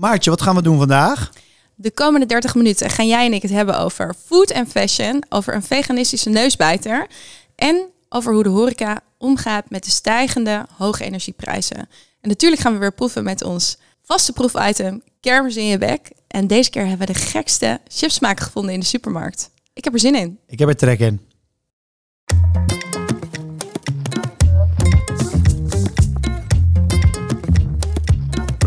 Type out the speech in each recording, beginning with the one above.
Maartje, wat gaan we doen vandaag? De komende 30 minuten gaan jij en ik het hebben over food en fashion, over een veganistische neusbijter en over hoe de horeca omgaat met de stijgende hoge energieprijzen. En natuurlijk gaan we weer proeven met ons vaste proefitem kermis in je bek. En deze keer hebben we de gekste chipsmaken gevonden in de supermarkt. Ik heb er zin in. Ik heb er trek in.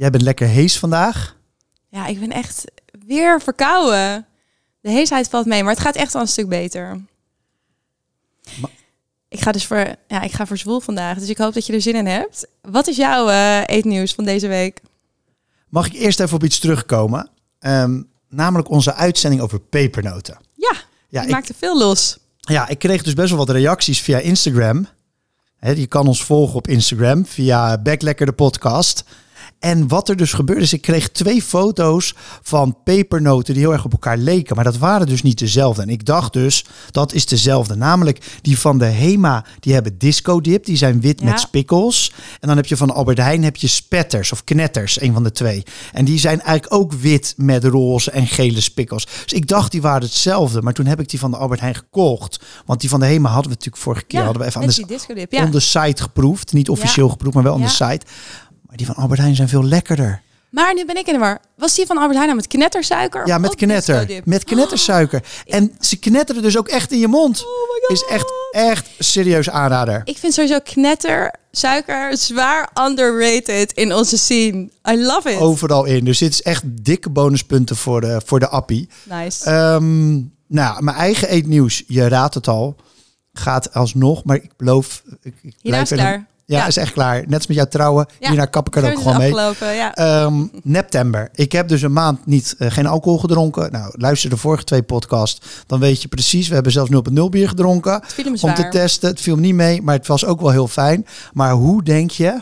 Jij bent lekker hees vandaag. Ja, ik ben echt weer verkouden. De heesheid valt mee, maar het gaat echt wel een stuk beter. Ik ga dus voor, ja, ik ga voor zwoel vandaag, dus ik hoop dat je er zin in hebt. Wat is jouw eh, eetnieuws van deze week? Mag ik eerst even op iets terugkomen? Ehm, namelijk onze uitzending over pepernoten. Ja, Ja ik, maakte veel los. ja, ik kreeg dus best wel wat reacties via Instagram. Je kan ons volgen op Instagram via Backlekker de podcast. En wat er dus gebeurde is, ik kreeg twee foto's van pepernoten die heel erg op elkaar leken. Maar dat waren dus niet dezelfde. En ik dacht dus, dat is dezelfde. Namelijk die van de Hema, die hebben disco dip. Die zijn wit Ja. met spikkels. En dan heb je van Albert Heijn heb je spetters of knetters, een van de twee. En die zijn eigenlijk ook wit met roze en gele spikkels. Dus ik dacht die waren hetzelfde. Maar toen heb ik die van de Albert Heijn gekocht. Want die van de Hema hadden we natuurlijk vorige keer hadden we even aan de, on the site geproefd. Niet officieel geproefd, maar wel Ja. the site. Maar die van Albert Heijn zijn veel lekkerder. Maar nu ben ik in de war. Was die van Albert Heijn nou met knettersuiker? Ja, met disco knetter. Met knettersuiker. En ze knetteren dus ook echt in je mond. Oh my god. Is echt, echt serieus aanrader. Ik vind sowieso knettersuiker zwaar underrated in onze scene. I love it. Overal in. Dus dit is echt dikke bonuspunten voor de, voor de appie. Nice. Ehm, nou, mijn eigen eetnieuws, je raadt het al, gaat alsnog. Maar ik beloof... Ik, ik Hierna is blijf er- klaar. Ja, is echt klaar. Net als met jouw trouwen. Ja. Hierna kap ik er ook gewoon mee. Ehm Neptember. Ik heb dus een maand niet, eh, geen alcohol gedronken. Nou, luister de vorige twee podcasts. Dan weet je precies. We hebben zelfs 0,0 bier gedronken. het viel hem Om te testen. Het viel me niet mee, maar het was ook wel heel fijn. Maar hoe denk je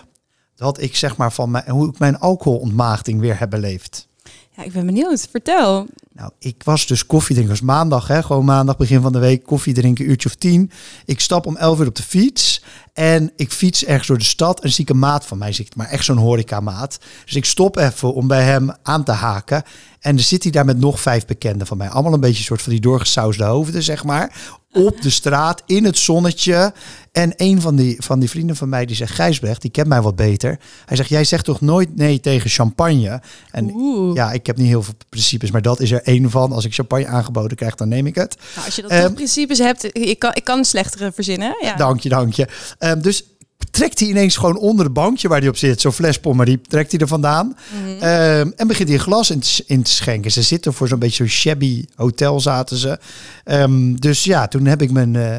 dat ik zeg maar van mijn, hoe ik mijn alcoholontmaagding weer heb beleefd? Ja, ik ben benieuwd. Vertel. Nou, ik was dus koffiedrinker. Het was maandag, hè? gewoon maandag, begin van de week. Koffie drinken, uurtje of tien. Ik stap om elf uur op de fiets. En ik fiets ergens door de stad. En zie ik een maat van mij zit, maar echt zo'n horecamaat. Dus ik stop even om bij hem aan te haken. En dan zit hij daar met nog vijf bekenden van mij. Allemaal een beetje een soort van die doorgesausde hoofden, zeg maar. Op de straat, in het zonnetje. En een van die, van die vrienden van mij, die zegt... Gijsbrecht, die kent mij wat beter. Hij zegt, jij zegt toch nooit nee tegen champagne? En Oeh. ja, ik heb niet heel veel principes, maar dat is er één van. Als ik champagne aangeboden krijg, dan neem ik het. Nou, als je dat toch principes hebt, ik kan, ik kan een slechtere verzinnen. Ja. Dank je, dank je. Ehm, dus trekt hij ineens gewoon onder het bankje waar hij op zit, zo'n fles trekt hij er vandaan. Mhm. Ehm, en begint hij een glas in te, in te schenken. Ze zitten voor zo'n beetje zo'n shabby hotel zaten ze. Ehm, dus ja, toen heb ik mijn, eh,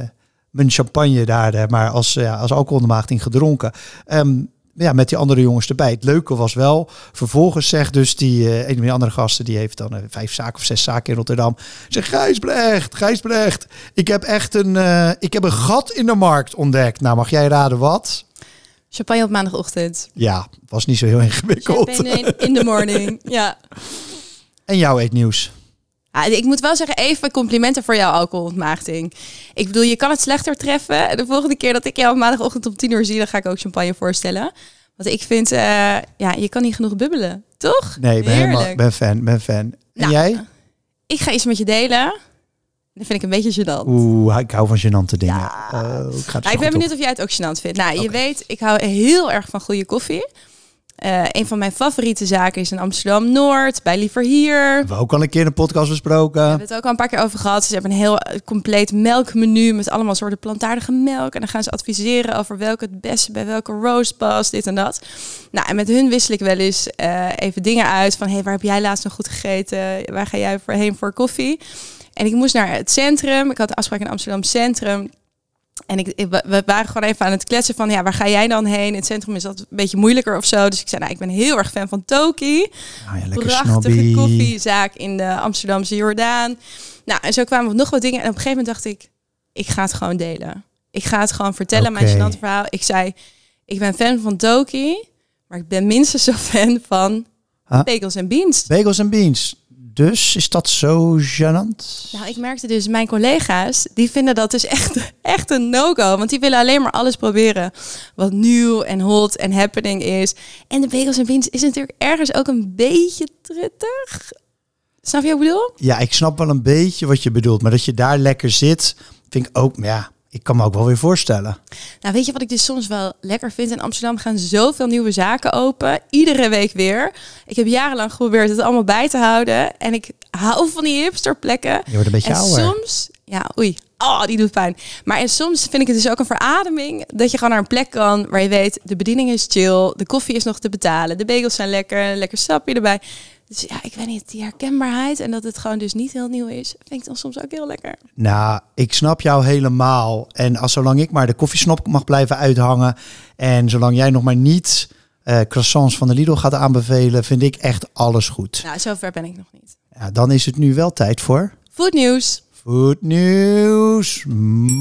mijn champagne daar eh, maar als, ja, als gedronken. Ehm, ja, met die andere jongens erbij. Het leuke was wel, vervolgens zegt dus die eh, een van die andere gasten, die heeft dan eh, vijf zaken of zes zaken in Rotterdam. Zegt Gijsbrecht, Gijsbrecht, ik heb echt een, eh, ik heb een gat in de markt ontdekt. Nou, mag jij raden wat? Champagne op maandagochtend. Ja, was niet zo heel ingewikkeld. Champagne in the morning. Ja. En jouw eetnieuws? Ja, ik moet wel zeggen, even complimenten voor jouw alcoholontmaagding. Ik bedoel, je kan het slechter treffen. De volgende keer dat ik jou op maandagochtend om tien uur zie, dan ga ik ook champagne voorstellen. Want ik vind, eh, ja, je kan niet genoeg bubbelen, toch? Nee, ik ben, helemaal, ben fan, ben fan. En Nou, jij? Ik ga iets met je delen. Dat vind ik een beetje gênant. Oeh, ik hou van gênante dingen. Ja. Oh, ik ga Nou, ik ben benieuwd of jij het ook gênant vindt. Nou, je weet, ik hou heel erg van goede koffie. Eh, een van mijn favoriete zaken is in Amsterdam-Noord, bij Liever Hier. We hebben ook al een keer in een podcast besproken. We hebben het ook al een paar keer over gehad. Ze hebben een heel eh, compleet melkmenu met allemaal soorten plantaardige melk. En dan gaan ze adviseren over welke het beste bij welke roast past, dit en dat. Nou, en met hun wissel ik wel eens eh, even dingen uit van... hey, waar heb jij laatst nog goed gegeten? Waar ga jij voor heen voor koffie? En ik moest naar het centrum. Ik had een afspraak in Amsterdam Centrum. En ik, ik- we- we waren gewoon even aan het kletsen van, ja, waar ga jij dan heen? In het centrum is dat een beetje moeilijker of zo. Dus ik zei, nou, ik ben heel erg fan van Toki. Ah, ja, Prachtige snobby. koffiezaak in de Amsterdamse Jordaan. Nou, en zo kwamen nog wat dingen. En op een gegeven moment dacht ik, ik ga het gewoon delen. Ik ga het gewoon vertellen, mijn gênante verhaal. Ik zei, ik ben fan van Toki, maar ik ben minstens zo fan van Huh? bagels en beans. Bagels en beans. Dus is dat zo gênant? Nou, ik merkte dus, mijn collega's, die vinden dat dus echt, echt een no-go. Want die willen alleen maar alles proberen wat nieuw en hot en happening is. En de bagels en beans is natuurlijk ergens ook een beetje truttig. Snap je wat ik bedoel? Ja, ik snap wel een beetje wat je bedoelt. Maar dat je daar lekker zit, vind ik ook... Ja, ik kan me ook wel weer voorstellen. Nou, weet je wat ik dus soms wel lekker vind? In Amsterdam gaan zoveel nieuwe zaken open. Iedere week weer. Ik heb jarenlang geprobeerd het allemaal bij te houden. En ik hou van die hipsterplekken. Je wordt een beetje En ouder. soms, ja, oei, oh, die doet pijn. Maar en soms vind ik het dus ook een verademing dat je gewoon naar een plek kan waar je weet, de bediening is chill, de koffie is nog te betalen, de bagels zijn lekker, lekker sapje erbij. Dus ja, ik weet niet, die herkenbaarheid en dat het gewoon dus niet heel nieuw is, vind ik dan soms ook heel lekker. Nou, ik snap jou helemaal. En als zolang ik maar de koffiesnop mag blijven uithangen... en zolang jij nog maar niet eh, croissants van de Lidl gaat aanbevelen... vind ik echt alles goed. Nou, zover ben ik nog niet. Ja, dan is het nu wel tijd voor... Foodnieuws. Goed nieuws.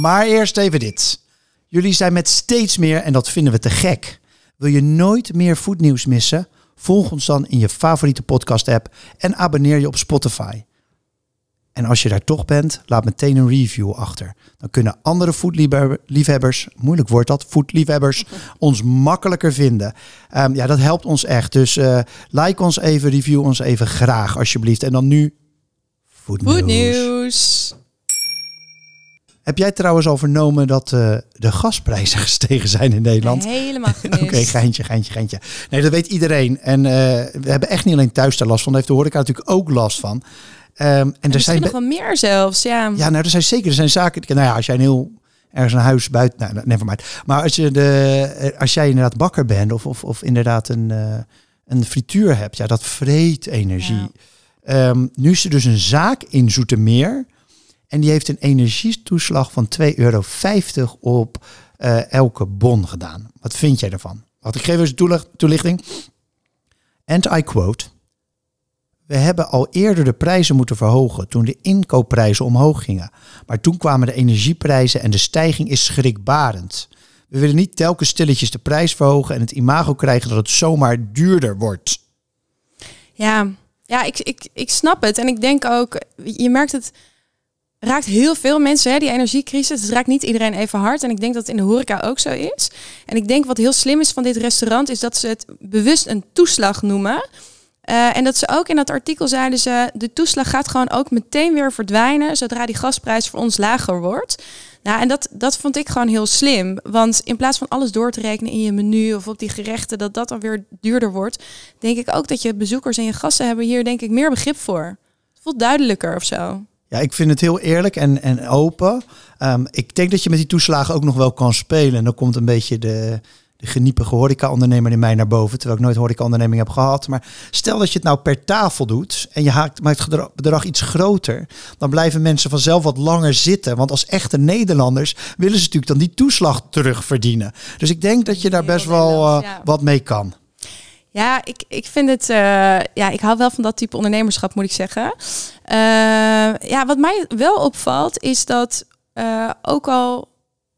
Maar eerst even dit. Jullie zijn met steeds meer en dat vinden we te gek. Wil je nooit meer foodnieuws missen? Volg ons dan in je favoriete podcast app en abonneer je op Spotify. En als je daar toch bent, laat meteen een review achter. Dan kunnen andere foodliefhebbers, moeilijk wordt dat, foodliefhebbers, ons makkelijker vinden. Ehm, ja, dat helpt ons echt. Dus eh, like ons even, review ons even graag alsjeblieft. En dan nu foodnieuws. Foodnieuws. Heb jij trouwens al vernomen dat eh, de gasprijzen gestegen zijn in Nederland? Nee, helemaal gemist. Oké, geintje, geintje, geintje. Nee, dat weet iedereen. En eh, we hebben echt niet alleen thuis daar last van. Daar heeft de horeca natuurlijk ook last van. Ehm, en er zijn... nog wel meer zelfs, ja. Ja, nou, er zijn zeker er zijn zaken... Nou ja, als jij een heel... Ergens een huis buiten... Nou, never mind. Maar als, je de, eh, als jij inderdaad bakker bent... of, of, of inderdaad een, een frituur hebt... Ja, dat vreet energie. Ja. Ehm, nu is er dus een zaak in Zoetermeer. En die heeft een energietoeslag van 2,50 euro op eh, elke bon gedaan. Wat vind jij ervan? Wat ik geef eens toelichting. And I quote. We hebben al eerder de prijzen moeten verhogen toen de inkoopprijzen omhoog gingen. Maar toen kwamen de energieprijzen en de stijging is schrikbarend. We willen niet telkens stilletjes de prijs verhogen en het imago krijgen dat het zomaar duurder wordt. Ja, ja ik, ik, ik snap het. En ik denk ook, je merkt het raakt heel veel mensen, hè, die energiecrisis. Het raakt niet iedereen even hard. En ik denk dat het in de horeca ook zo is. En ik denk wat heel slim is van dit restaurant, is dat ze het bewust een toeslag noemen. Eh, en dat ze ook in dat artikel zeiden ze, de toeslag gaat gewoon ook meteen weer verdwijnen zodra die gasprijs voor ons lager wordt. Nou, en dat, dat vond ik gewoon heel slim. Want in plaats van alles door te rekenen in je menu of op die gerechten, dat dat dan weer duurder wordt, denk ik ook dat je bezoekers en je gasten hebben hier denk ik meer begrip voor. Het voelt duidelijker of zo. Ja, ik vind het heel eerlijk en, en open. Ehm, ik denk dat je met die toeslagen ook nog wel kan spelen. En dan komt een beetje de, de geniepige horeca-ondernemer in mij naar boven. Terwijl ik nooit horeca-onderneming heb gehad. Maar stel dat je het nou per tafel doet en je haakt maakt het bedrag iets groter. Dan blijven mensen vanzelf wat langer zitten. Want als echte Nederlanders willen ze natuurlijk dan die toeslag terugverdienen. Dus ik denk dat je daar best wel eh, wat mee kan. Ja, ik, ik vind het. eh, ja, ik hou wel van dat type ondernemerschap, moet ik zeggen. Eh, ja, wat mij wel opvalt, is dat eh, ook al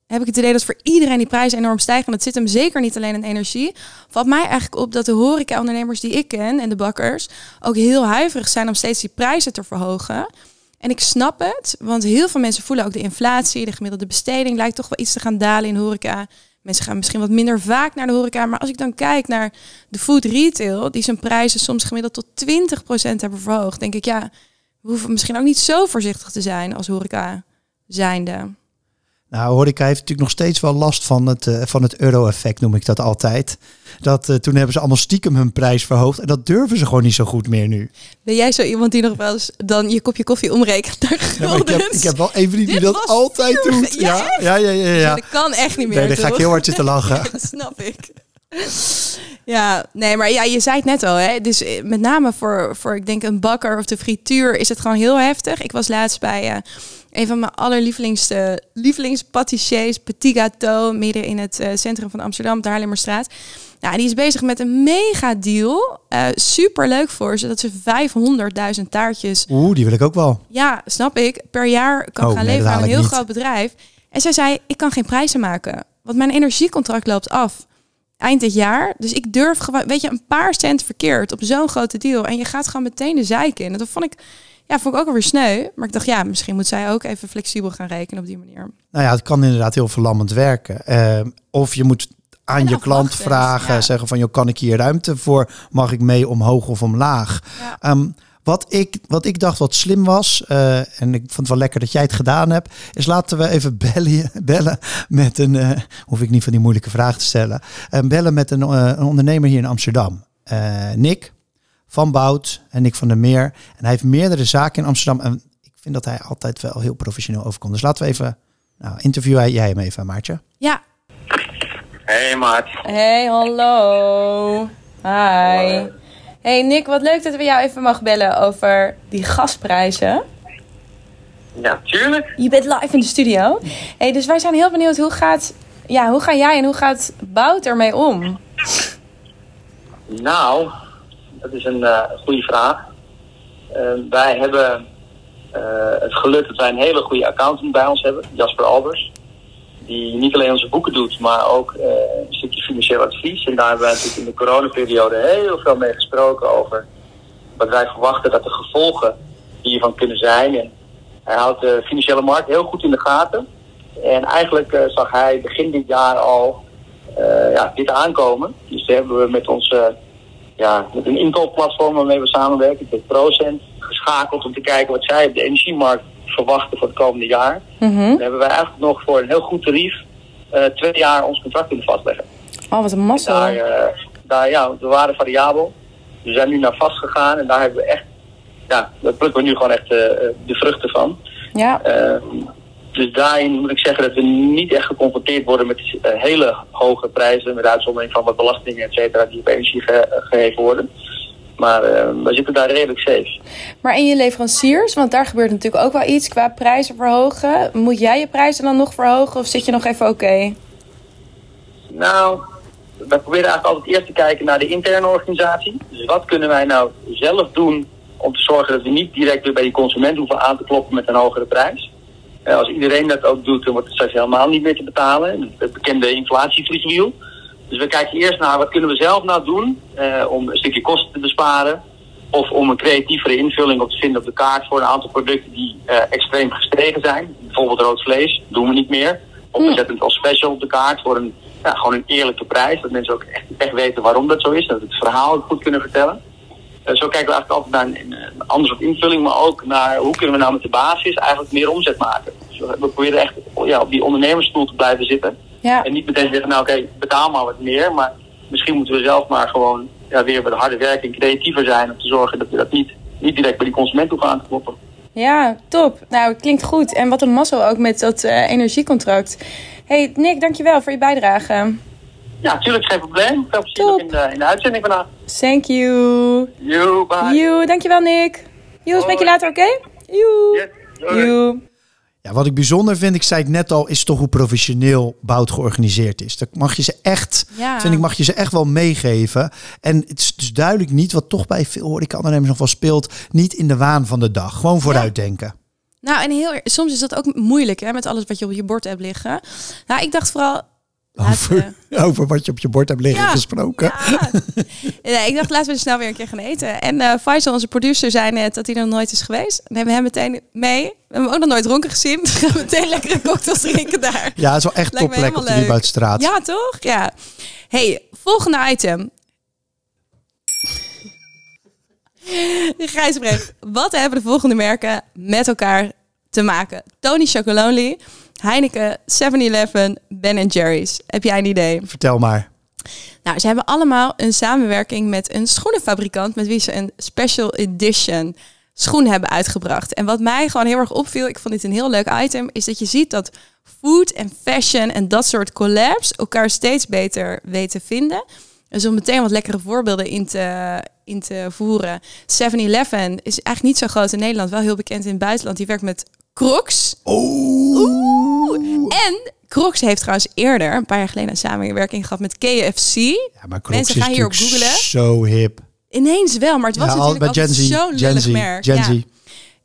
heb ik het idee dat voor iedereen die prijzen enorm stijgen. En dat zit hem zeker niet alleen in energie. Valt mij eigenlijk op dat de horeca-ondernemers die ik ken en de bakkers ook heel huiverig zijn om steeds die prijzen te verhogen. En ik snap het, want heel veel mensen voelen ook de inflatie, de gemiddelde besteding lijkt toch wel iets te gaan dalen in horeca. Mensen gaan misschien wat minder vaak naar de horeca. Maar als ik dan kijk naar de food retail, die zijn prijzen soms gemiddeld tot 20% hebben verhoogd, denk ik, ja, we hoeven misschien ook niet zo voorzichtig te zijn als horeca zijnde. Nou, horeca heeft natuurlijk nog steeds wel last van het, eh, van het euro-effect, noem ik dat altijd. Dat, eh, toen hebben ze allemaal stiekem hun prijs verhoogd. En dat durven ze gewoon niet zo goed meer nu. Ben jij zo iemand die nog wel eens dan je kopje koffie omrekent naar Ja, ik, heb, ik heb wel een vriend die dat altijd doet. Ja, Ja, ja, ja, ja. dat kan echt niet meer. Nee, dan ga ik heel hard zitten lachen. dat snap ik. Ja, nee, maar ja, je zei het net al, hè. Dus eh, met name voor, voor, ik denk, een bakker of de frituur is het gewoon heel heftig. Ik was laatst bij uh, een van mijn allerlievelings uh, lievelingspatissiers, Petit Gâteau, midden in het uh, centrum van Amsterdam, de Haarlemmerstraat. Nou, die is bezig met een mega deal. Uh, super leuk voor ze dat ze 500.000 taartjes. Oeh, die wil ik ook wel. Ja, snap ik. Per jaar kan Oh, gaan nee, leveren aan een heel niet. groot bedrijf. En zij zei: Ik kan geen prijzen maken, want mijn energiecontract loopt af eind dit jaar. Dus ik durf gewoon, weet je, een paar cent verkeerd op zo'n grote deal. En je gaat gewoon meteen de zeik in. En dat vond ik, ja, vond ik ook alweer sneu. Maar ik dacht, ja, misschien moet zij ook even flexibel gaan rekenen op die manier. Nou ja, het kan inderdaad heel verlammend werken. Eh, of je moet aan je klant afwachtend, vragen, ja. zeggen van, joh, kan ik hier ruimte voor? Mag ik mee omhoog of omlaag? Ja. Ehm, wat, ik, wat ik dacht wat slim was, eh, en ik vond het wel lekker dat jij het gedaan hebt, is laten we even bellen, bellen met een, eh, hoef ik niet van die moeilijke vraag te stellen, en bellen met een, eh, een ondernemer hier in Amsterdam. Eh, Nick van Bout en Nick van der Meer. En hij heeft meerdere zaken in Amsterdam en ik vind dat hij altijd wel heel professioneel overkomt. Dus laten we even, nou, interview jij hem even, Maartje. Ja. Hey maat. Hey, hallo. Hi. Hey Nick, wat leuk dat we jou even mogen bellen over die gasprijzen. Ja, tuurlijk. Je bent live in de studio. Hey, dus wij zijn heel benieuwd hoe gaat, ja, hoe ga jij en hoe gaat Bout ermee om? Nou, dat is een eh, goede vraag. Eh, wij hebben eh, het geluk dat wij een hele goede accountant bij ons hebben, Jasper Albers. Die niet alleen onze boeken doet, maar ook eh, een stukje financieel advies. En daar hebben wij natuurlijk in de coronaperiode heel veel mee gesproken over wat wij verwachten dat de gevolgen hiervan kunnen zijn. En hij houdt de financiële markt heel goed in de gaten. En eigenlijk zag hij begin dit jaar al ja, dit aankomen. Dus daar hebben we met ons eh, ja, met een inkoopplatform waarmee we samenwerken, met Procent, geschakeld om te kijken wat zij op de energiemarkt verwachten voor het komende jaar. Mhm. Dan hebben wij eigenlijk nog voor een heel goed tarief eh, twee jaar ons contract kunnen vastleggen. Oh, wat een massa. Daar, eh, daar, ja, we waren variabel. We zijn nu naar vast gegaan en daar hebben we echt, ja, daar plukken we nu gewoon echt eh, de vruchten van. Ja. Dus daarin moet ik zeggen dat we niet echt geconfronteerd worden met eh, hele hoge prijzen, met uitzondering van wat belastingen, et cetera, die op energie ge- geheven worden. Maar eh, we zitten daar redelijk safe. Maar in je leveranciers, want daar gebeurt natuurlijk ook wel iets qua prijzen verhogen. Moet jij je prijzen dan nog verhogen of zit je nog even oké? Nou, we proberen eigenlijk altijd eerst te kijken naar de interne organisatie. Dus wat kunnen wij nou zelf doen om te zorgen dat we niet direct weer bij die consument hoeven aan te kloppen met een hogere prijs. Eh, als iedereen dat ook doet, dan wordt het straks helemaal niet meer te betalen. Het bekende inflatievliegwiel. Dus we kijken eerst naar wat kunnen we zelf nou doen eh, om een stukje kosten te besparen. Of om een creatievere invulling op te vinden op de kaart voor een aantal producten die eh, extreem gestegen zijn. Bijvoorbeeld rood vlees, doen we niet meer. Of we Hmm. zetten het als special op de kaart voor een, ja, gewoon een eerlijke prijs. Dat mensen ook echt, echt weten waarom dat zo is. Dat we het verhaal goed kunnen vertellen. Eh, zo kijken we eigenlijk altijd naar een, een, een ander soort invulling, maar ook naar hoe kunnen we nou met de basis eigenlijk meer omzet maken. Dus we, we proberen echt ja, op die ondernemersstoel te blijven zitten. Ja. En niet meteen zeggen, nou oké, betaal maar wat meer. Maar misschien moeten we zelf maar gewoon ja, weer wat harder werken en creatiever zijn. Om te zorgen dat we dat niet, niet direct bij die consument hoeven aan te kloppen. Ja, top. Nou, klinkt goed. En wat een mazzel ook met dat eh, energiecontract. Hey Nick, dankjewel voor je bijdrage. Ja, natuurlijk geen probleem. Veel plezier in de, in de uitzending vandaag. Thank you. Yo, bye. You, dankjewel Nick. You, spreek je later, oké? You. Yes, doei. You. Ja, wat ik bijzonder vind, ik zei het net al, is toch hoe professioneel Bout georganiseerd is. Dat mag je ze echt, Ja. vind ik, mag je ze echt wel meegeven. En het is dus duidelijk niet, wat toch bij veel horeca-ondernemers nog wel speelt, niet in de waan van de dag. Gewoon vooruitdenken. Nou, en heel, soms is dat ook moeilijk hè, met alles wat je op je bord hebt liggen. Nou, ik dacht vooral... we- Over, wat je op je bord hebt liggen Ja. gesproken. Ja. Nee, ik dacht, laten we snel weer een keer gaan eten. En eh Faisal, onze producer, zei net dat hij er nog nooit is geweest. Hebben we hem meteen mee. We hebben hem ook nog nooit dronken gezien. We gaan meteen lekkere cocktails drinken daar. Ja, het is wel echt topplek op de. Lieboudstraat. Ja, toch? Ja. hey, volgende item. Gijsbrecht, wat hebben de volgende merken met elkaar te maken? Tony Chocolonely, Heineken, 7-Eleven, Ben Jerry's. Heb jij een idee? Vertel maar. Nou, ze hebben allemaal een samenwerking met een schoenenfabrikant met wie ze een special edition schoen hebben uitgebracht. En wat mij gewoon heel erg opviel, ik vond dit een heel leuk item, is dat je ziet dat food en fashion en dat soort collabs elkaar steeds beter weten vinden. Dus om meteen wat lekkere voorbeelden in te, in te voeren. 7-Eleven is eigenlijk niet zo groot in Nederland, wel heel bekend in het buitenland. Die werkt met Crocs. Oh. En Crocs heeft trouwens eerder, een paar jaar geleden, een samenwerking gehad met KFC. Ja, maar Crocs Mensen gaan hierop googlen. Zo hip. Ineens wel, maar het was ja, al- natuurlijk bij altijd zo'n lullig merk. Gen Ja.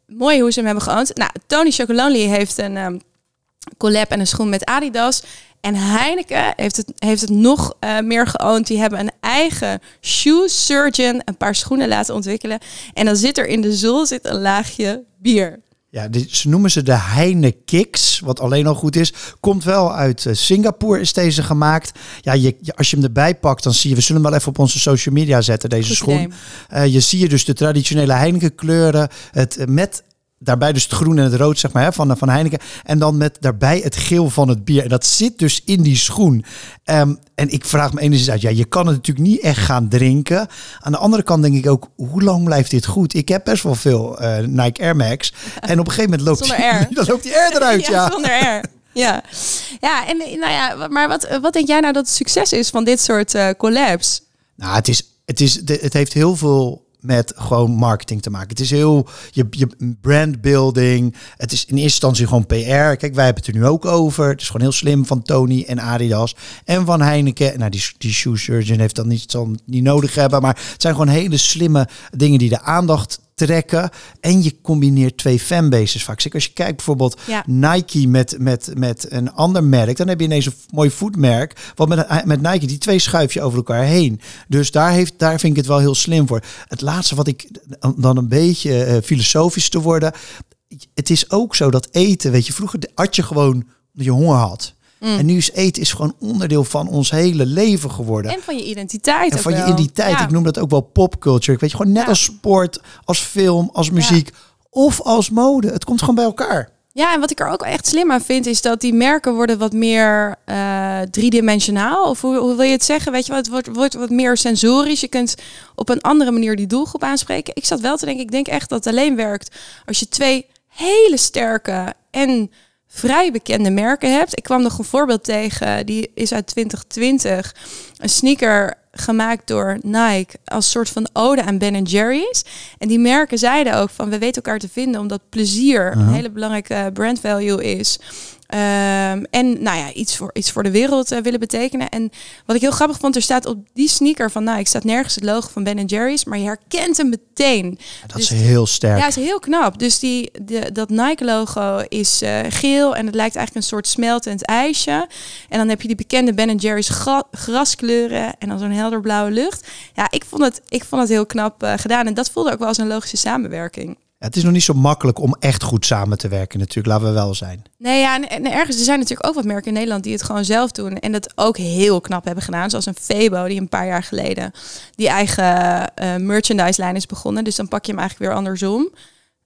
Mooi hoe ze hem hebben geoond. Nou, Tony Chocolonely heeft een ehm, collab en een schoen met Adidas. En Heineken heeft het, heeft het nog eh, meer geoond. Die hebben een eigen shoe surgeon een paar schoenen laten ontwikkelen. En dan zit er in de zool zit een laagje bier. Ja, ze noemen ze de Heine Kicks, wat alleen al goed is. Komt wel uit eh, Singapore, is deze gemaakt. Ja, je, als je hem erbij pakt, dan zie je... We zullen hem wel even op onze social media zetten, deze Goed schoen. Eh, je zie je dus de traditionele Heineken kleuren. Het, met daarbij dus het groen en het rood zeg maar, hè, van, van Heineken. En dan met daarbij het geel van het bier. En dat zit dus in die schoen. Ehm, en ik vraag me enigszins uit, ja, je kan het natuurlijk niet echt gaan drinken. Aan de andere kant denk ik ook, hoe lang blijft dit goed? Ik heb best wel veel eh, Nike Air Max. En op een gegeven moment loopt, Zonder die, Air. dan loopt die Air eruit. ja. zonder R. Ja, ja en nou ja, maar wat, wat denk jij nou dat het succes is van dit soort eh, collabs? Nou, het, is, het, is, het heeft heel veel met gewoon marketing te maken. Het is heel je, je brandbuilding. Het is in eerste instantie gewoon PR. Kijk, wij hebben het er nu ook over. Het is gewoon heel slim van Tony en Adidas en van Heineken. Nou, die, die shoe surgeon heeft dat niet, zal niet nodig hebben. Maar het zijn gewoon hele slimme dingen die de aandacht trekken. En je combineert twee fanbases vaak. Zeker als je kijkt bijvoorbeeld Ja. Nike met, met, met een ander merk. Dan heb je ineens een mooi voetmerk. Want met, met Nike, die twee schuif je over elkaar heen. Dus daar, heeft, daar vind ik het wel heel slim voor. Het laatste wat ik dan een beetje eh, filosofisch te worden. Het is ook zo dat eten, weet je, vroeger at je gewoon omdat je honger had. En nu is eten is gewoon onderdeel van ons hele leven geworden. En van je identiteit. En ook van je identiteit. Ja. Ik noem dat ook wel popculture. Ik weet je, gewoon net Ja. als sport, als film, als muziek of als mode. Het komt gewoon bij elkaar. Ja, en wat ik er ook echt slim aan vind, is dat die merken worden wat meer eh, driedimensionaal. Of hoe, hoe wil je het zeggen? Weet je wat, het wordt, wordt wat meer sensorisch. Je kunt op een andere manier die doelgroep aanspreken. Ik zat wel te denken, ik denk echt dat het alleen werkt als je twee hele sterke en vrij bekende merken hebt. Ik kwam nog een voorbeeld tegen, die is uit 2020. Een sneaker gemaakt door Nike als soort van ode aan Ben Jerry's. En die merken zeiden ook van we weten elkaar te vinden omdat plezier een hele belangrijke brand value is. Ehm, en nou ja, iets voor, iets voor de wereld eh, willen betekenen. En wat ik heel grappig vond, er staat op die sneaker van Nike staat nergens het logo van Ben Jerry's, maar je herkent hem meteen. Dat Dus- is heel sterk. ja, is heel knap. Dus die, de, dat Nike-logo is eh, geel en het lijkt eigenlijk een soort smeltend ijsje. En dan heb je die bekende Ben Jerry's gra- graskleuren en dan zo'n helderblauwe lucht. Ja, ik vond het, ik vond het heel knap eh, gedaan. En dat voelde ook wel als een logische samenwerking. Het is nog niet zo makkelijk om echt goed samen te werken natuurlijk, laten we wel zijn. Nee, ja, en, en ergens, er zijn natuurlijk ook wat merken in Nederland die het gewoon zelf doen. En dat ook heel knap hebben gedaan. Zoals een Febo, die een paar jaar geleden die eigen eh merchandise-lijn is begonnen. Dus dan pak je hem eigenlijk weer andersom.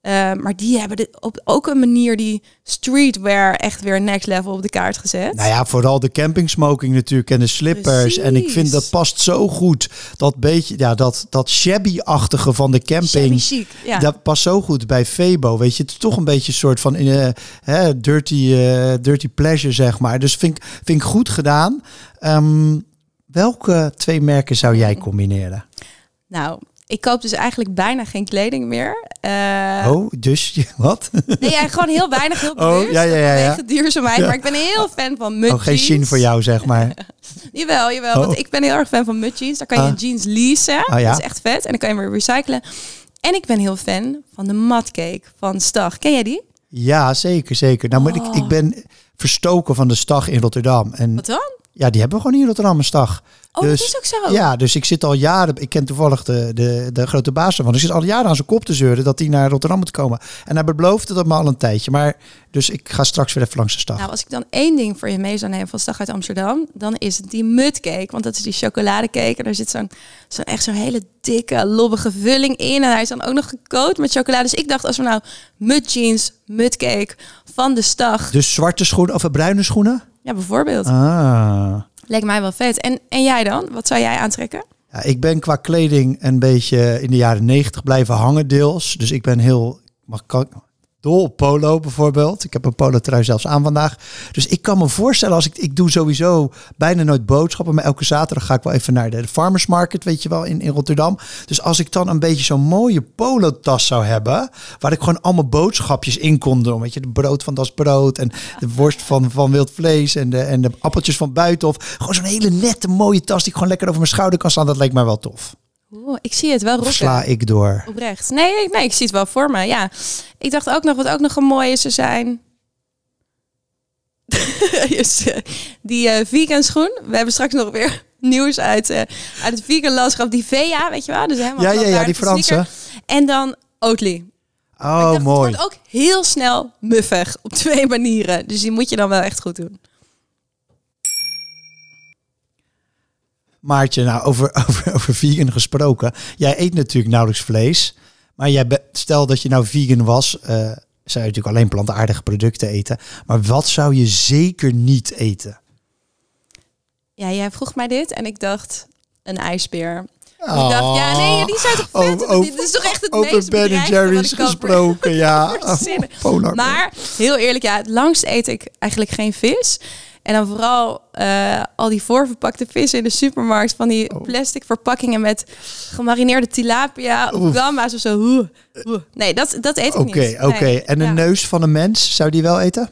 Eh, maar die hebben dit op ook een manier die streetwear echt weer next level op de kaart gezet. Nou ja, vooral de camping smoking natuurlijk en de slippers. En ik vind dat past zo goed. Dat beetje, ja, dat, dat shabby-achtige van de camping. chic, ja. Dat past zo goed bij Febo. Weet je, het is toch een beetje een soort van eh, hè, dirty, eh, dirty pleasure, zeg maar. Dus vind ik, vind ik goed gedaan. Ehm, welke twee merken zou jij combineren? Nou, ik koop dus eigenlijk bijna geen kleding meer. Eh, oh, dus wat? Nee, ja, gewoon heel weinig, heel Oh, bewust. ja, ja, ja, ja. Duurzaamheid. Maar ik ben heel fan van mud Oh, geen zin voor jou, zeg maar. Jawel, jawel. Oh. Want ik ben heel erg fan van mud jeans. Daar kan je Ah. jeans leasen. Ah, ja. Dat is echt vet. En dan kan je weer recyclen. En ik ben heel fan van de matcake van Stag. Ken jij die? Ja, zeker, zeker. Nou, maar ik, ik ben verstoken van de stag in Rotterdam. En Wat dan? Ja, die hebben we gewoon hier in Rotterdam, een stag. Oh, dat is ook zo. Ja, dus ik zit al jaren, ik ken toevallig de, de, de grote baas ervan. Dus ik zit al jaren aan zijn kop te zeuren dat hij naar Rotterdam moet komen. En hij beloofde dat me al een tijdje. Maar dus ik ga straks weer even langs de stad. Nou, als ik dan één ding voor je mee zou nemen van Stag uit Amsterdam, dan is het die mudcake. Want dat is die chocoladecake. En daar zit zo'n zo'n echt zo'n hele dikke, lobbige vulling in. En hij is dan ook nog gecoat met chocolade. Dus ik dacht, als we nou mud jeans, mudcake van de Stag. Dus zwarte schoenen of bruine schoenen? Ja, bijvoorbeeld. Ah. Lijkt mij wel vet. En, en jij dan? Wat zou jij aantrekken? Ja, ik ben qua kleding een beetje in de jaren negentig blijven hangen deels. Dus ik ben heel... Mag, kan, dol polo bijvoorbeeld. Ik heb een polo trui zelfs aan vandaag. Dus ik kan me voorstellen als ik, ik doe sowieso bijna nooit boodschappen. Maar elke zaterdag ga ik wel even naar de farmers market, weet je wel, in, in Rotterdam. Dus als ik dan een beetje zo'n mooie polo tas zou hebben. Waar ik gewoon allemaal boodschapjes in kon doen. Weet je, de brood van Das Brood en de worst van, van wild vlees en de, en de appeltjes van Buitenhof. Gewoon zo'n hele nette mooie tas die ik gewoon lekker over mijn schouder kan staan. Dat lijkt mij wel tof. Oeh, ik zie het wel rocken. sla ik door? Oprecht. Nee, nee, nee, ik zie het wel voor me. Ja. Ik dacht ook nog, wat ook nog een mooie is, ze zijn... Eh, die eh, vegan schoen. We hebben straks nog weer nieuws uit, eh, uit het vegan landschap. Die Vea, weet je wel? Dus helemaal Ja, ja, ja, die Franse. En dan Oatly. Oh, dacht, mooi. Het wordt ook heel snel muffig op twee manieren. Dus die moet je dan wel echt goed doen. Maartje, nou, over, over, over vegan gesproken. Jij eet natuurlijk nauwelijks vlees. Maar jij be- stel dat je nou vegan was, eh, zou je natuurlijk alleen plantaardige producten eten. Maar wat zou je zeker niet eten? Ja, jij vroeg mij dit en ik dacht een ijsbeer. Oh, Ik dacht, ja, nee, die zijn toch vet? Over- over- dit is toch echt het Over meest Ben Jerry's gesproken, ja. Oh, polar bear. Maar heel eerlijk, ja, het langst eet ik eigenlijk geen vis. En dan vooral eh, al die voorverpakte vissen in de supermarkt. Van die Oh. plastic verpakkingen met gemarineerde tilapia of gamma's of zo. Oeh, oeh. Nee, dat, dat eet ik Oké, niet. oké. Nee, En ja, neus van een mens, zou die wel eten?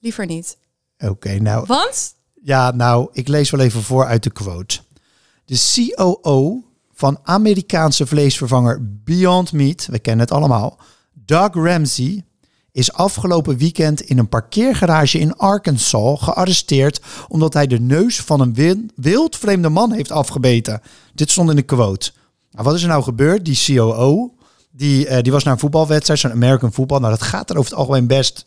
Liever niet. Oké, nou, Want? Ja, nou, ik lees wel even voor uit de quote. De COO van Amerikaanse vleesvervanger Beyond Meat, we kennen het allemaal, Doug Ramsey, is afgelopen weekend in een parkeergarage in Arkansas gearresteerd omdat hij de neus van een wil- wildvreemde man heeft afgebeten. Dit stond in de quote. Nou, wat is er nou gebeurd? Die COO, die, eh, die was naar een voetbalwedstrijd, zo'n American voetbal. Nou, dat gaat er over het algemeen best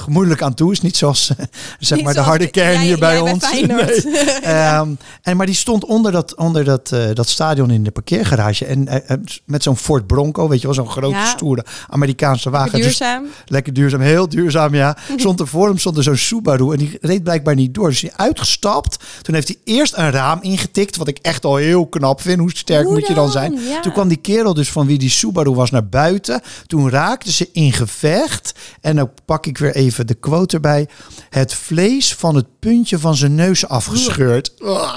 gemoedelijk aan toe. Is niet zoals eh, zeg Niet maar de harde kern jij- hier bij bij ons. Nee. Ehm, en, maar die stond onder dat, onder dat, eh, dat stadion in de parkeergarage. En eh, met zo'n Ford Bronco, weet je wel, zo'n grote Ja. stoere Amerikaanse wagen. Dus Duurzaam. lekker duurzaam, heel duurzaam, ja. Stond er voor hem stond er zo'n Subaru en die reed blijkbaar niet door. Dus hij uitgestapt. Toen heeft hij eerst een raam ingetikt, wat ik echt al heel knap vind. Hoe sterk Hoe moet je dan zijn? Ja. Toen kwam die kerel dus van wie die Subaru was naar buiten. Toen raakten ze in gevecht. En dan pak ik weer even de quote erbij. Het vlees van het puntje van zijn neus afgescheurd. Ugh. Oh,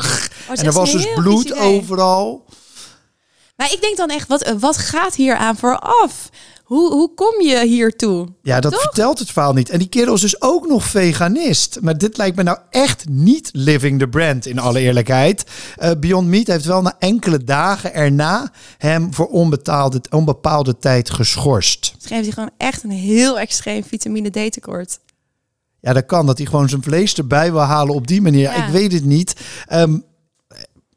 en er was dus bloed overal. Maar ik denk dan echt, wat, wat gaat hier aan vooraf? Hoe, hoe kom je hiertoe? Ja, dat Toch? vertelt het verhaal niet. En die kerel is dus ook nog veganist. Maar dit lijkt me nou echt niet living the brand, in alle eerlijkheid. Eh, Beyond Meat heeft wel na enkele dagen erna hem voor onbetaalde, onbepaalde tijd geschorst. Heeft hij gewoon echt een heel extreem vitamine D tekort. Ja, dat kan. Dat hij gewoon zijn vlees erbij wil halen op die manier. Ja. Ik weet het niet. Ehm,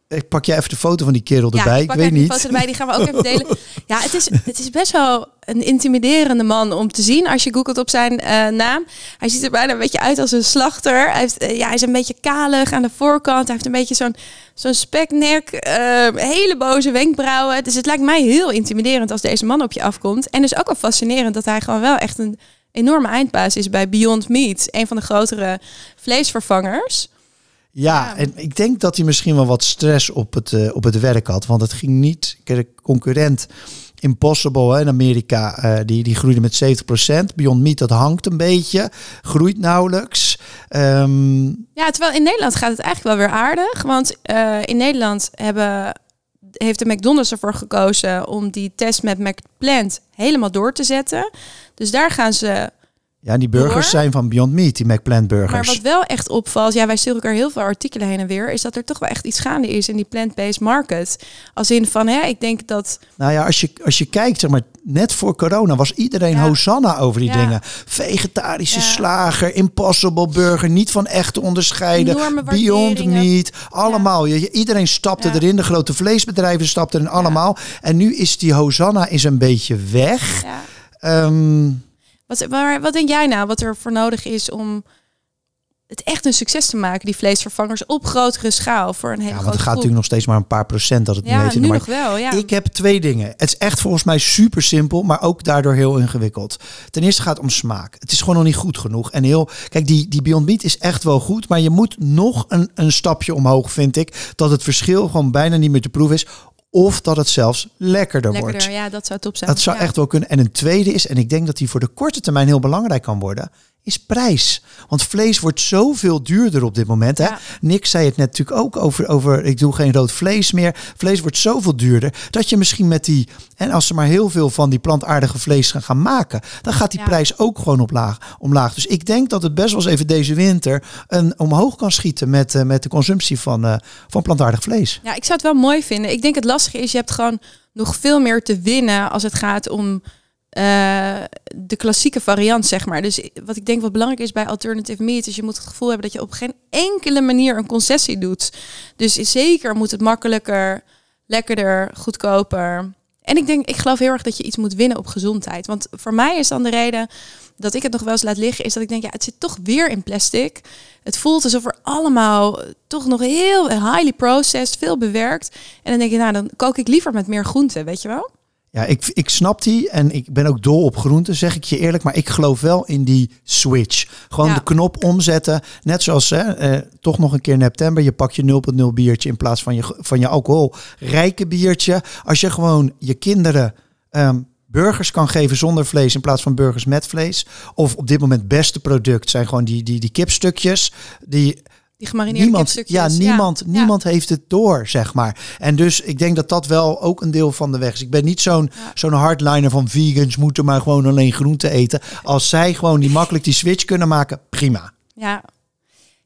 ik pak jij even de foto van die kerel erbij. ik ik pak weet even niet. die foto erbij, die gaan we ook even delen. Ja, het is, het is best wel een intimiderende man om te zien als je googelt op zijn eh, naam. Hij ziet er bijna een beetje uit als een slachter. Hij, heeft, eh, ja, hij is een beetje kalig aan de voorkant. Hij heeft een beetje zo'n zo'n speknek, eh, hele boze wenkbrauwen. Dus het lijkt mij heel intimiderend als deze man op je afkomt. En dus ook wel fascinerend dat hij gewoon wel echt een enorme eindbaas is bij Beyond Meat. Een van de grotere vleesvervangers. Ja, Ja. en ik denk dat hij misschien wel wat stress op het, eh, op het werk had. Want het ging niet. De concurrent Impossible hè, in Amerika, eh, die, die groeide met 70%. Beyond Meat, dat hangt een beetje. Groeit nauwelijks. Ehm, Ja, terwijl in Nederland gaat het eigenlijk wel weer aardig. Want eh, in Nederland hebben, heeft de McDonald's ervoor gekozen om die test met McPlant helemaal door te zetten. Dus daar gaan ze. Ja, die burgers Door? zijn van Beyond Meat, die McPlant Maar burgers. wat wel echt opvalt, ja, wij sturen elkaar heel veel artikelen heen en weer, is dat er toch wel echt iets gaande is in die plant-based market. Als in van, hè, ik denk dat. Nou ja, als je, als je kijkt, zeg maar, net voor corona was iedereen Ja. hosanna over die Ja. dingen. Vegetarische Ja. slager, impossible burger, niet van echt te onderscheiden. Beyond. Meat, allemaal. Je, iedereen stapte erin, de grote vleesbedrijven stapten erin, allemaal. En nu is die hosanna is een beetje weg. Ja, Ehm, wat, wat denk jij nou wat er voor nodig is om het echt een succes te maken, die vleesvervangers op grotere schaal voor een hele ja, want het gaat groep? natuurlijk nog steeds maar een paar procent dat het niet Ja, nu nog wel. Ja. Ik heb twee dingen. Het is echt volgens mij super simpel, maar ook daardoor heel ingewikkeld. Ten eerste gaat het om smaak. Het is gewoon nog niet goed genoeg. En heel, kijk, die, die Beyond Meat is echt wel goed, maar je moet nog een, een stapje omhoog, vind ik. Dat het verschil gewoon bijna niet meer te proeven is. Of dat het zelfs lekkerder, wordt. Ja, dat zou top zijn. Dat zou Ja. echt wel kunnen. En een tweede is, en ik denk dat die voor de korte termijn heel belangrijk kan worden, is prijs. Want vlees wordt zoveel duurder op dit moment. Hè? Ja. Nick zei het net natuurlijk ook over, over, ik doe geen rood vlees meer. Vlees wordt zoveel duurder, dat je misschien met die, en als ze maar heel veel van die plantaardige vlees gaan, gaan maken, dan gaat die Ja. prijs ook gewoon omlaag, omlaag. Dus ik denk dat het best wel eens even deze winter een omhoog kan schieten met, eh, met de consumptie van, eh, van plantaardig vlees. Ja, ik zou het wel mooi vinden. Ik denk het lastige is, je hebt gewoon nog veel meer te winnen als het gaat om eh, de klassieke variant, zeg maar. Dus wat ik denk wat belangrijk is bij alternative meat, is je moet het gevoel hebben dat je op geen enkele manier een concessie doet. Dus zeker moet het makkelijker, lekkerder, goedkoper. En ik denk, ik geloof heel erg dat je iets moet winnen op gezondheid. Want voor mij is dan de reden dat ik het nog wel eens laat liggen, is dat ik denk, ja, het zit toch weer in plastic. Het voelt alsof er allemaal toch nog heel highly processed, veel bewerkt. En dan denk je, nou, dan kook ik liever met meer groenten, weet je wel? Ja, ik, ik snap die en ik ben ook dol op groenten, zeg ik je eerlijk. Maar ik geloof wel in die switch. Gewoon Ja. de knop omzetten. Net zoals, hè, eh, toch nog een keer in september, je pak je 0.0 biertje in plaats van je, van je alcoholrijke biertje. Als je gewoon je kinderen ehm, burgers kan geven zonder vlees in plaats van burgers met vlees. Of op dit moment het beste product zijn gewoon die, die, die kipstukjes. Die Die gemarineerde niemand, kipstukjes. ja, niemand, Ja. niemand heeft het door, zeg maar. En dus ik denk dat dat wel ook een deel van de weg is. Ik ben niet zo'n Ja. zo'n hardliner van vegans moeten maar gewoon alleen groente eten. Als zij gewoon die makkelijk die switch kunnen maken, prima. Ja.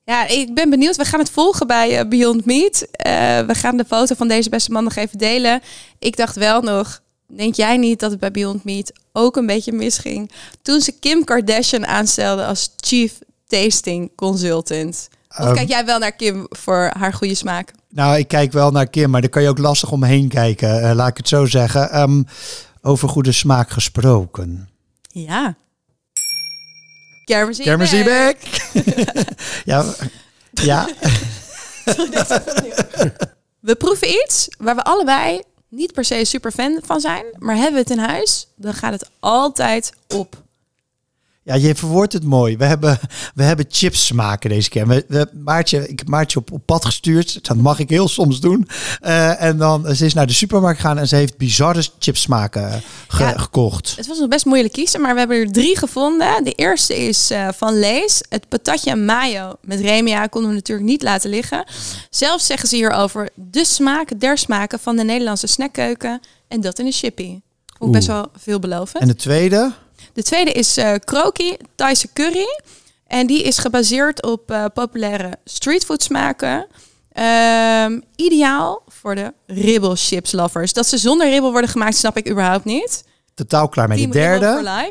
Ja, ik ben benieuwd. We gaan het volgen bij eh, Beyond Meat. Eh, we gaan de foto van deze beste man nog even delen. Ik dacht wel nog, denk jij niet dat het bij Beyond Meat ook een beetje misging? Toen ze Kim Kardashian aanstelde als Chief Tasting Consultant. Of Ehm. kijk jij wel naar Kim voor haar goede smaak? Nou, ik kijk wel naar Kim, maar daar kan je ook lastig omheen kijken. eh, laat ik het zo zeggen. Ehm, over goede smaak gesproken. Ja. Kermis back. ja, ja. We proeven iets waar we allebei niet per se super fan van zijn, maar hebben we het in huis, dan gaat het altijd op. Ja, je verwoordt het mooi. We hebben, we hebben chips smaken deze keer. We, we, Maartje, ik heb Maartje op, op pad gestuurd. Dat mag ik heel soms doen. Eh, en dan ze is naar de supermarkt gegaan en ze heeft bizarre chips smaken ge- Ja. gekocht. Het was nog best moeilijk kiezen, maar we hebben er drie gevonden. De eerste is eh, van Lees. Het patatje en mayo met remia konden we natuurlijk niet laten liggen. Zelfs zeggen ze hierover de smaak der smaken van de Nederlandse snackkeuken. En dat in een chippy. Ook best wel veelbelovend. En de tweede? De tweede is eh kroki, Thaise curry. En die is gebaseerd op eh, populaire streetfood smaken. Ehm, ideaal voor de ribbel chips lovers. Dat ze zonder ribbel worden gemaakt, snap ik überhaupt niet. Totaal klaar met Ribbel derde.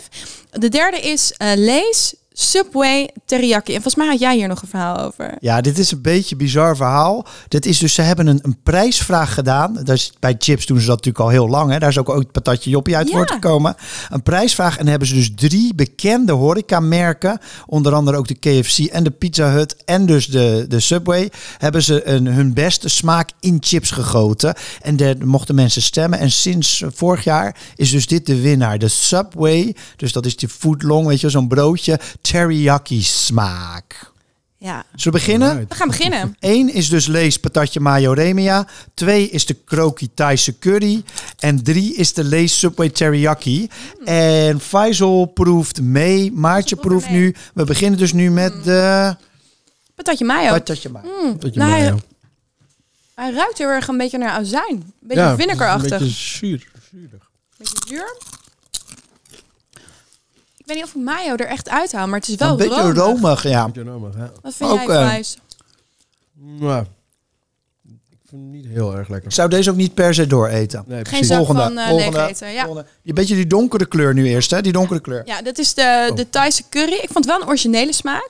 De derde is eh Lees Subway Teriyaki. En volgens mij had jij hier nog een verhaal over. Ja, dit is een beetje een bizar verhaal. Dit is dus, ze hebben een, een prijsvraag gedaan. Dat is, bij chips doen ze dat natuurlijk al heel lang. Hè. Daar is ook ooit patatje joppie uit Ja. voortgekomen. Een prijsvraag. En hebben ze dus drie bekende horecamerken. Onder andere ook de KFC en de Pizza Hut. En dus de, de Subway. Hebben ze een, hun beste smaak in chips gegoten. En daar mochten mensen stemmen. En sinds vorig jaar is dus dit de winnaar. De Subway. Dus dat is die footlong, weet je, zo'n broodje. Teriyaki smaak. Ja, Zullen we beginnen? We gaan beginnen. Eén is dus Lees patatje mayo remia. Twee is de kroki Thaise curry. En drie is de Lees Subway teriyaki. En Faisal proeft mee. Maartje proeft proeft mee. nu. We beginnen dus nu met de Patatje mayo. patatje mayo. Dat je Nou, maar, hij- ruikt heel erg een beetje naar azijn. Een beetje Ja, vinegarachtig. Een beetje zuur, zuurig. Beetje zuur. Ik weet niet of ik mayo er echt uithaal, maar het is wel Een beetje romig. romig, ja. Beetje romig, ja. Wat vind Ook, jij, eh? Nou, ik vind het niet heel erg lekker. Ik zou deze ook niet per se dooreten. Nee, Geen precies. zak Volgende, van eh volgende, leeg eten. Ja. Volgende. Die beetje die donkere kleur nu eerst, hè? Die donkere kleur. ja, dit is de, Oh. de Thaise curry. Ik vond het wel een originele smaak.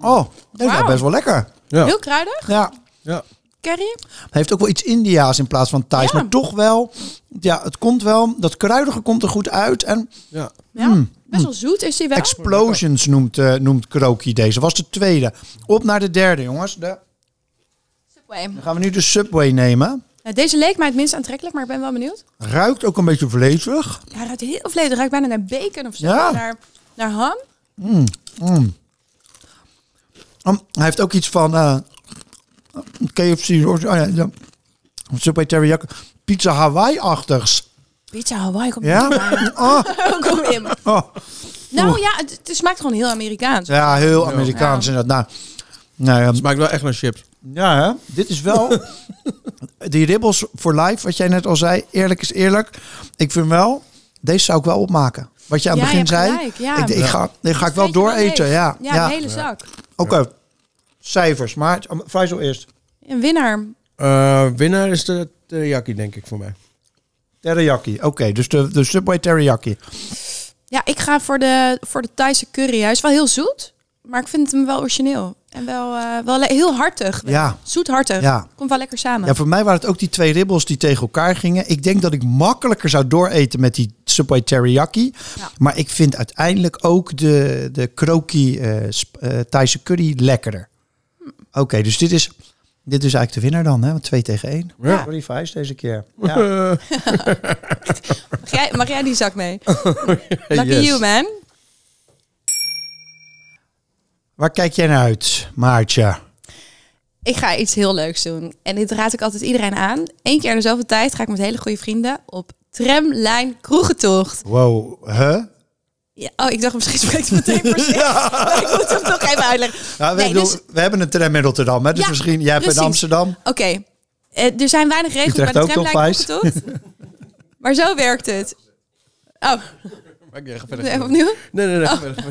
Oh, dat is Wauw. best wel lekker. Ja, Heel kruidig. ja. Ja. Curry. Hij heeft ook wel iets India's in plaats van Thais. Ja. Maar toch wel, ja, het komt wel, dat kruidige komt er goed uit. En ja. Ja, Mm. best wel zoet is hij wel. Explosions noemt, eh, noemt Kroki deze. Was de tweede. Op naar de derde, jongens. De, Subway. dan gaan we nu de Subway nemen. Nou, deze leek mij het minst aantrekkelijk, maar ik ben wel benieuwd. Ruikt ook een beetje vleesig. Ja, hij ruikt heel vlees. Het ruikt bijna naar bacon of zo. Ja. Naar, naar ham. Um, hij heeft ook iets van, eh, KFC, oh ja, ja. Subway teriyaki, pizza Hawaii-achtigs. Pizza Hawaii komt Ja? Oh, Kom in. oh. Nou ja, het, het smaakt gewoon heel Amerikaans. Ja, heel Amerikaans inderdaad. Nou, nou ja, Smaakt wel echt naar chips. ja, hè? dit is wel... die ribbels voor life, wat jij net al zei, eerlijk is eerlijk. Ik vind wel, deze zou ik wel opmaken. Wat je aan het Ja, begin zei. gelijk, ja. Ik, ik ga, ik ga ik wel dooreten, leeg. ja. Ja, ja. de hele zak. Oké, cijfers. Maar Faisal eerst. Een winnaar. Eh, winnaar is de teriyaki, denk ik, voor mij. Teriyaki. Oké, dus de, de Subway teriyaki. Ja, ik ga voor de, voor de Thaise curry. Hij is wel heel zoet, maar ik vind hem wel origineel. En wel, eh, wel heel hartig. Ja. Zoet-hartig. Ja. Komt wel lekker samen. Ja, voor mij waren het ook die twee ribbels die tegen elkaar gingen. Ik denk dat ik makkelijker zou dooreten met die Subway teriyaki. Ja. Maar ik vind uiteindelijk ook de, de kroki eh, Thaise curry lekkerder. Oké, dus dit is, dit is eigenlijk de winnaar dan, hè? Want 2 tegen 1. Ja. Vijs deze keer. Ja. Mag, jij, mag jij die zak mee? Lucky Yes. you, man. Waar kijk jij naar uit, Maartje? Ik ga iets heel leuks doen. En dit raad ik altijd iedereen aan. Eén keer in de zoveel tijd ga ik met hele goede vrienden op tramlijn kroegentocht. Wow, huh? Ja, oh, ik dacht misschien spreekt het meteen voor zich. Maar ik moet hem toch even uitleggen. Ja, we, Nee, bedoel, dus- we hebben een tram in Rotterdam, hè? Dus Ja, misschien, jij hebt in. Amsterdam. Oké, eh, er zijn weinig regels bij de ook toch, tramlijn kroegentocht. Maar zo werkt het. Oh, verder. even opnieuw? Nee, nee, nee. verder.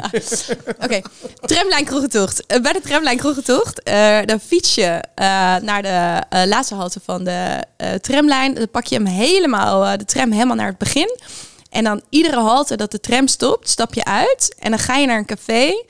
Oké, tramlijn kroegentocht. Eh, bij de tramlijn kroegentocht, eh dan fiets je eh, naar de eh, laatste halte van de eh, tramlijn. Dan pak je hem helemaal, eh, de tram helemaal naar het begin. En dan iedere halte dat de tram stopt, stap je uit. En dan ga je naar een café.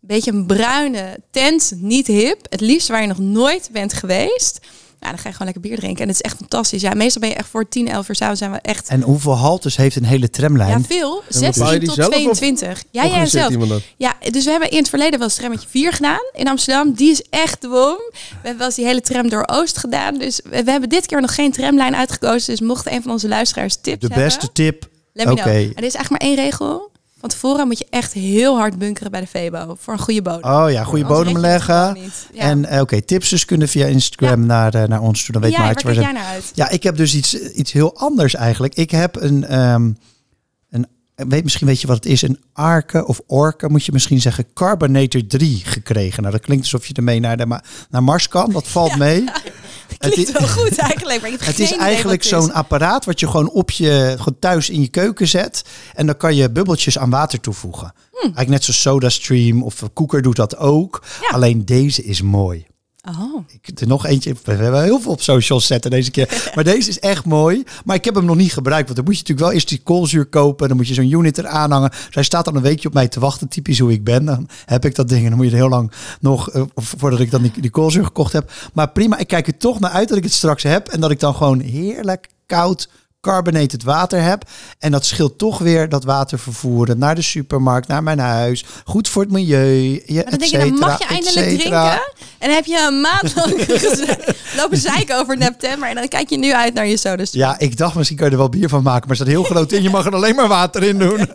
Beetje een bruine tent, niet hip. Het liefst waar je nog nooit bent geweest. Nou, dan ga je gewoon lekker bier drinken. En het is echt fantastisch. Ja, meestal ben je echt voor 10, 11 uur s'avonds zijn we echt... En hoeveel haltes heeft een hele tramlijn? Ja, veel. bepaal je 16 die tot zelf of 22. Ja, jij zelf. Ja, dus we hebben in het verleden wel eens trammetje 4 gedaan in Amsterdam. Die is echt de. We hebben wel eens die hele tram door Oost gedaan. Dus we, hebben dit keer nog geen tramlijn uitgekozen. Dus mocht een van onze luisteraars tips De hebben... beste tip. Let me know. Er is eigenlijk maar één regel. Van tevoren moet je echt heel hard bunkeren bij de Febo. Voor een goede bodem. Oh ja, goede Anders bodem leggen. Ja. En eh, oké, tips dus kunnen via Instagram Ja. naar, eh, naar ons toe. Dan weet jij, waar Maartje waar jij ze- naar uit? Ja, ik heb dus iets, iets heel anders eigenlijk. Ik heb een, ehm, een weet, misschien weet je wat het is, een Arke of Orke, moet je misschien zeggen, Carbonator 3 gekregen. Nou, dat klinkt alsof je ermee naar, de ma- naar Mars kan. Dat valt mee. Het Klinkt is- wel goed eigenlijk. Maar ik heb Het geen is idee eigenlijk zo'n apparaat wat je gewoon op je gewoon thuis in je keuken zet. En dan kan je bubbeltjes aan water toevoegen. Eigenlijk net zoals SodaStream of Koeker doet dat ook. Hmm. Ja. Alleen deze is mooi. Oh. Ik, er nog eentje. We hebben heel veel op socials zetten deze keer. Maar deze is echt mooi. Maar ik heb hem nog niet gebruikt. Want dan moet je natuurlijk wel eerst die koolzuur kopen. Dan moet je zo'n unit eraan hangen. Dus hij staat dan een weekje op mij te wachten. Typisch hoe ik ben. Dan heb ik dat ding. En dan moet je er heel lang nog. eh, voordat ik dan die, die koolzuur gekocht heb. Maar prima. Ik kijk er toch naar uit dat ik het straks heb. En dat ik dan gewoon heerlijk koud carbonated water heb. En dat scheelt toch weer dat water vervoeren naar de supermarkt, naar mijn huis. Goed voor het milieu. Je, Maar dan denk je, dan mag je eindelijk drinken. En dan heb je een maand lang lopen zeiken over Neptember. En dan kijk je nu uit naar je soda Ja, ik dacht misschien kan je er wel bier van maken, maar staat heel groot in. Je mag er alleen maar water in doen.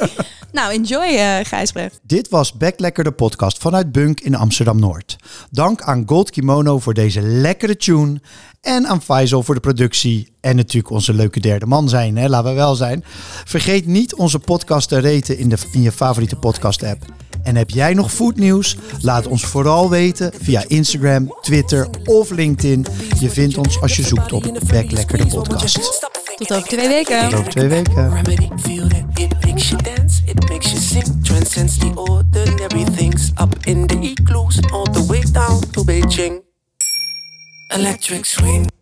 Nou, enjoy eh Gijsbrecht. Dit was Backlekker de podcast vanuit Bunk in Amsterdam-Noord. Dank aan Gold Kimono voor deze lekkere tune. En aan Faisal voor de productie. En natuurlijk onze leuke derde man zijn, hè? laten we wel zijn. Vergeet niet onze podcast te raten in, de, in je favoriete podcast app. En heb jij nog foodnieuws? Laat ons vooral weten via Instagram, Twitter of LinkedIn. Je vindt ons als je zoekt op Backlekker de podcast. Tot over twee weken. Tot over twee weken. Electric Sweet.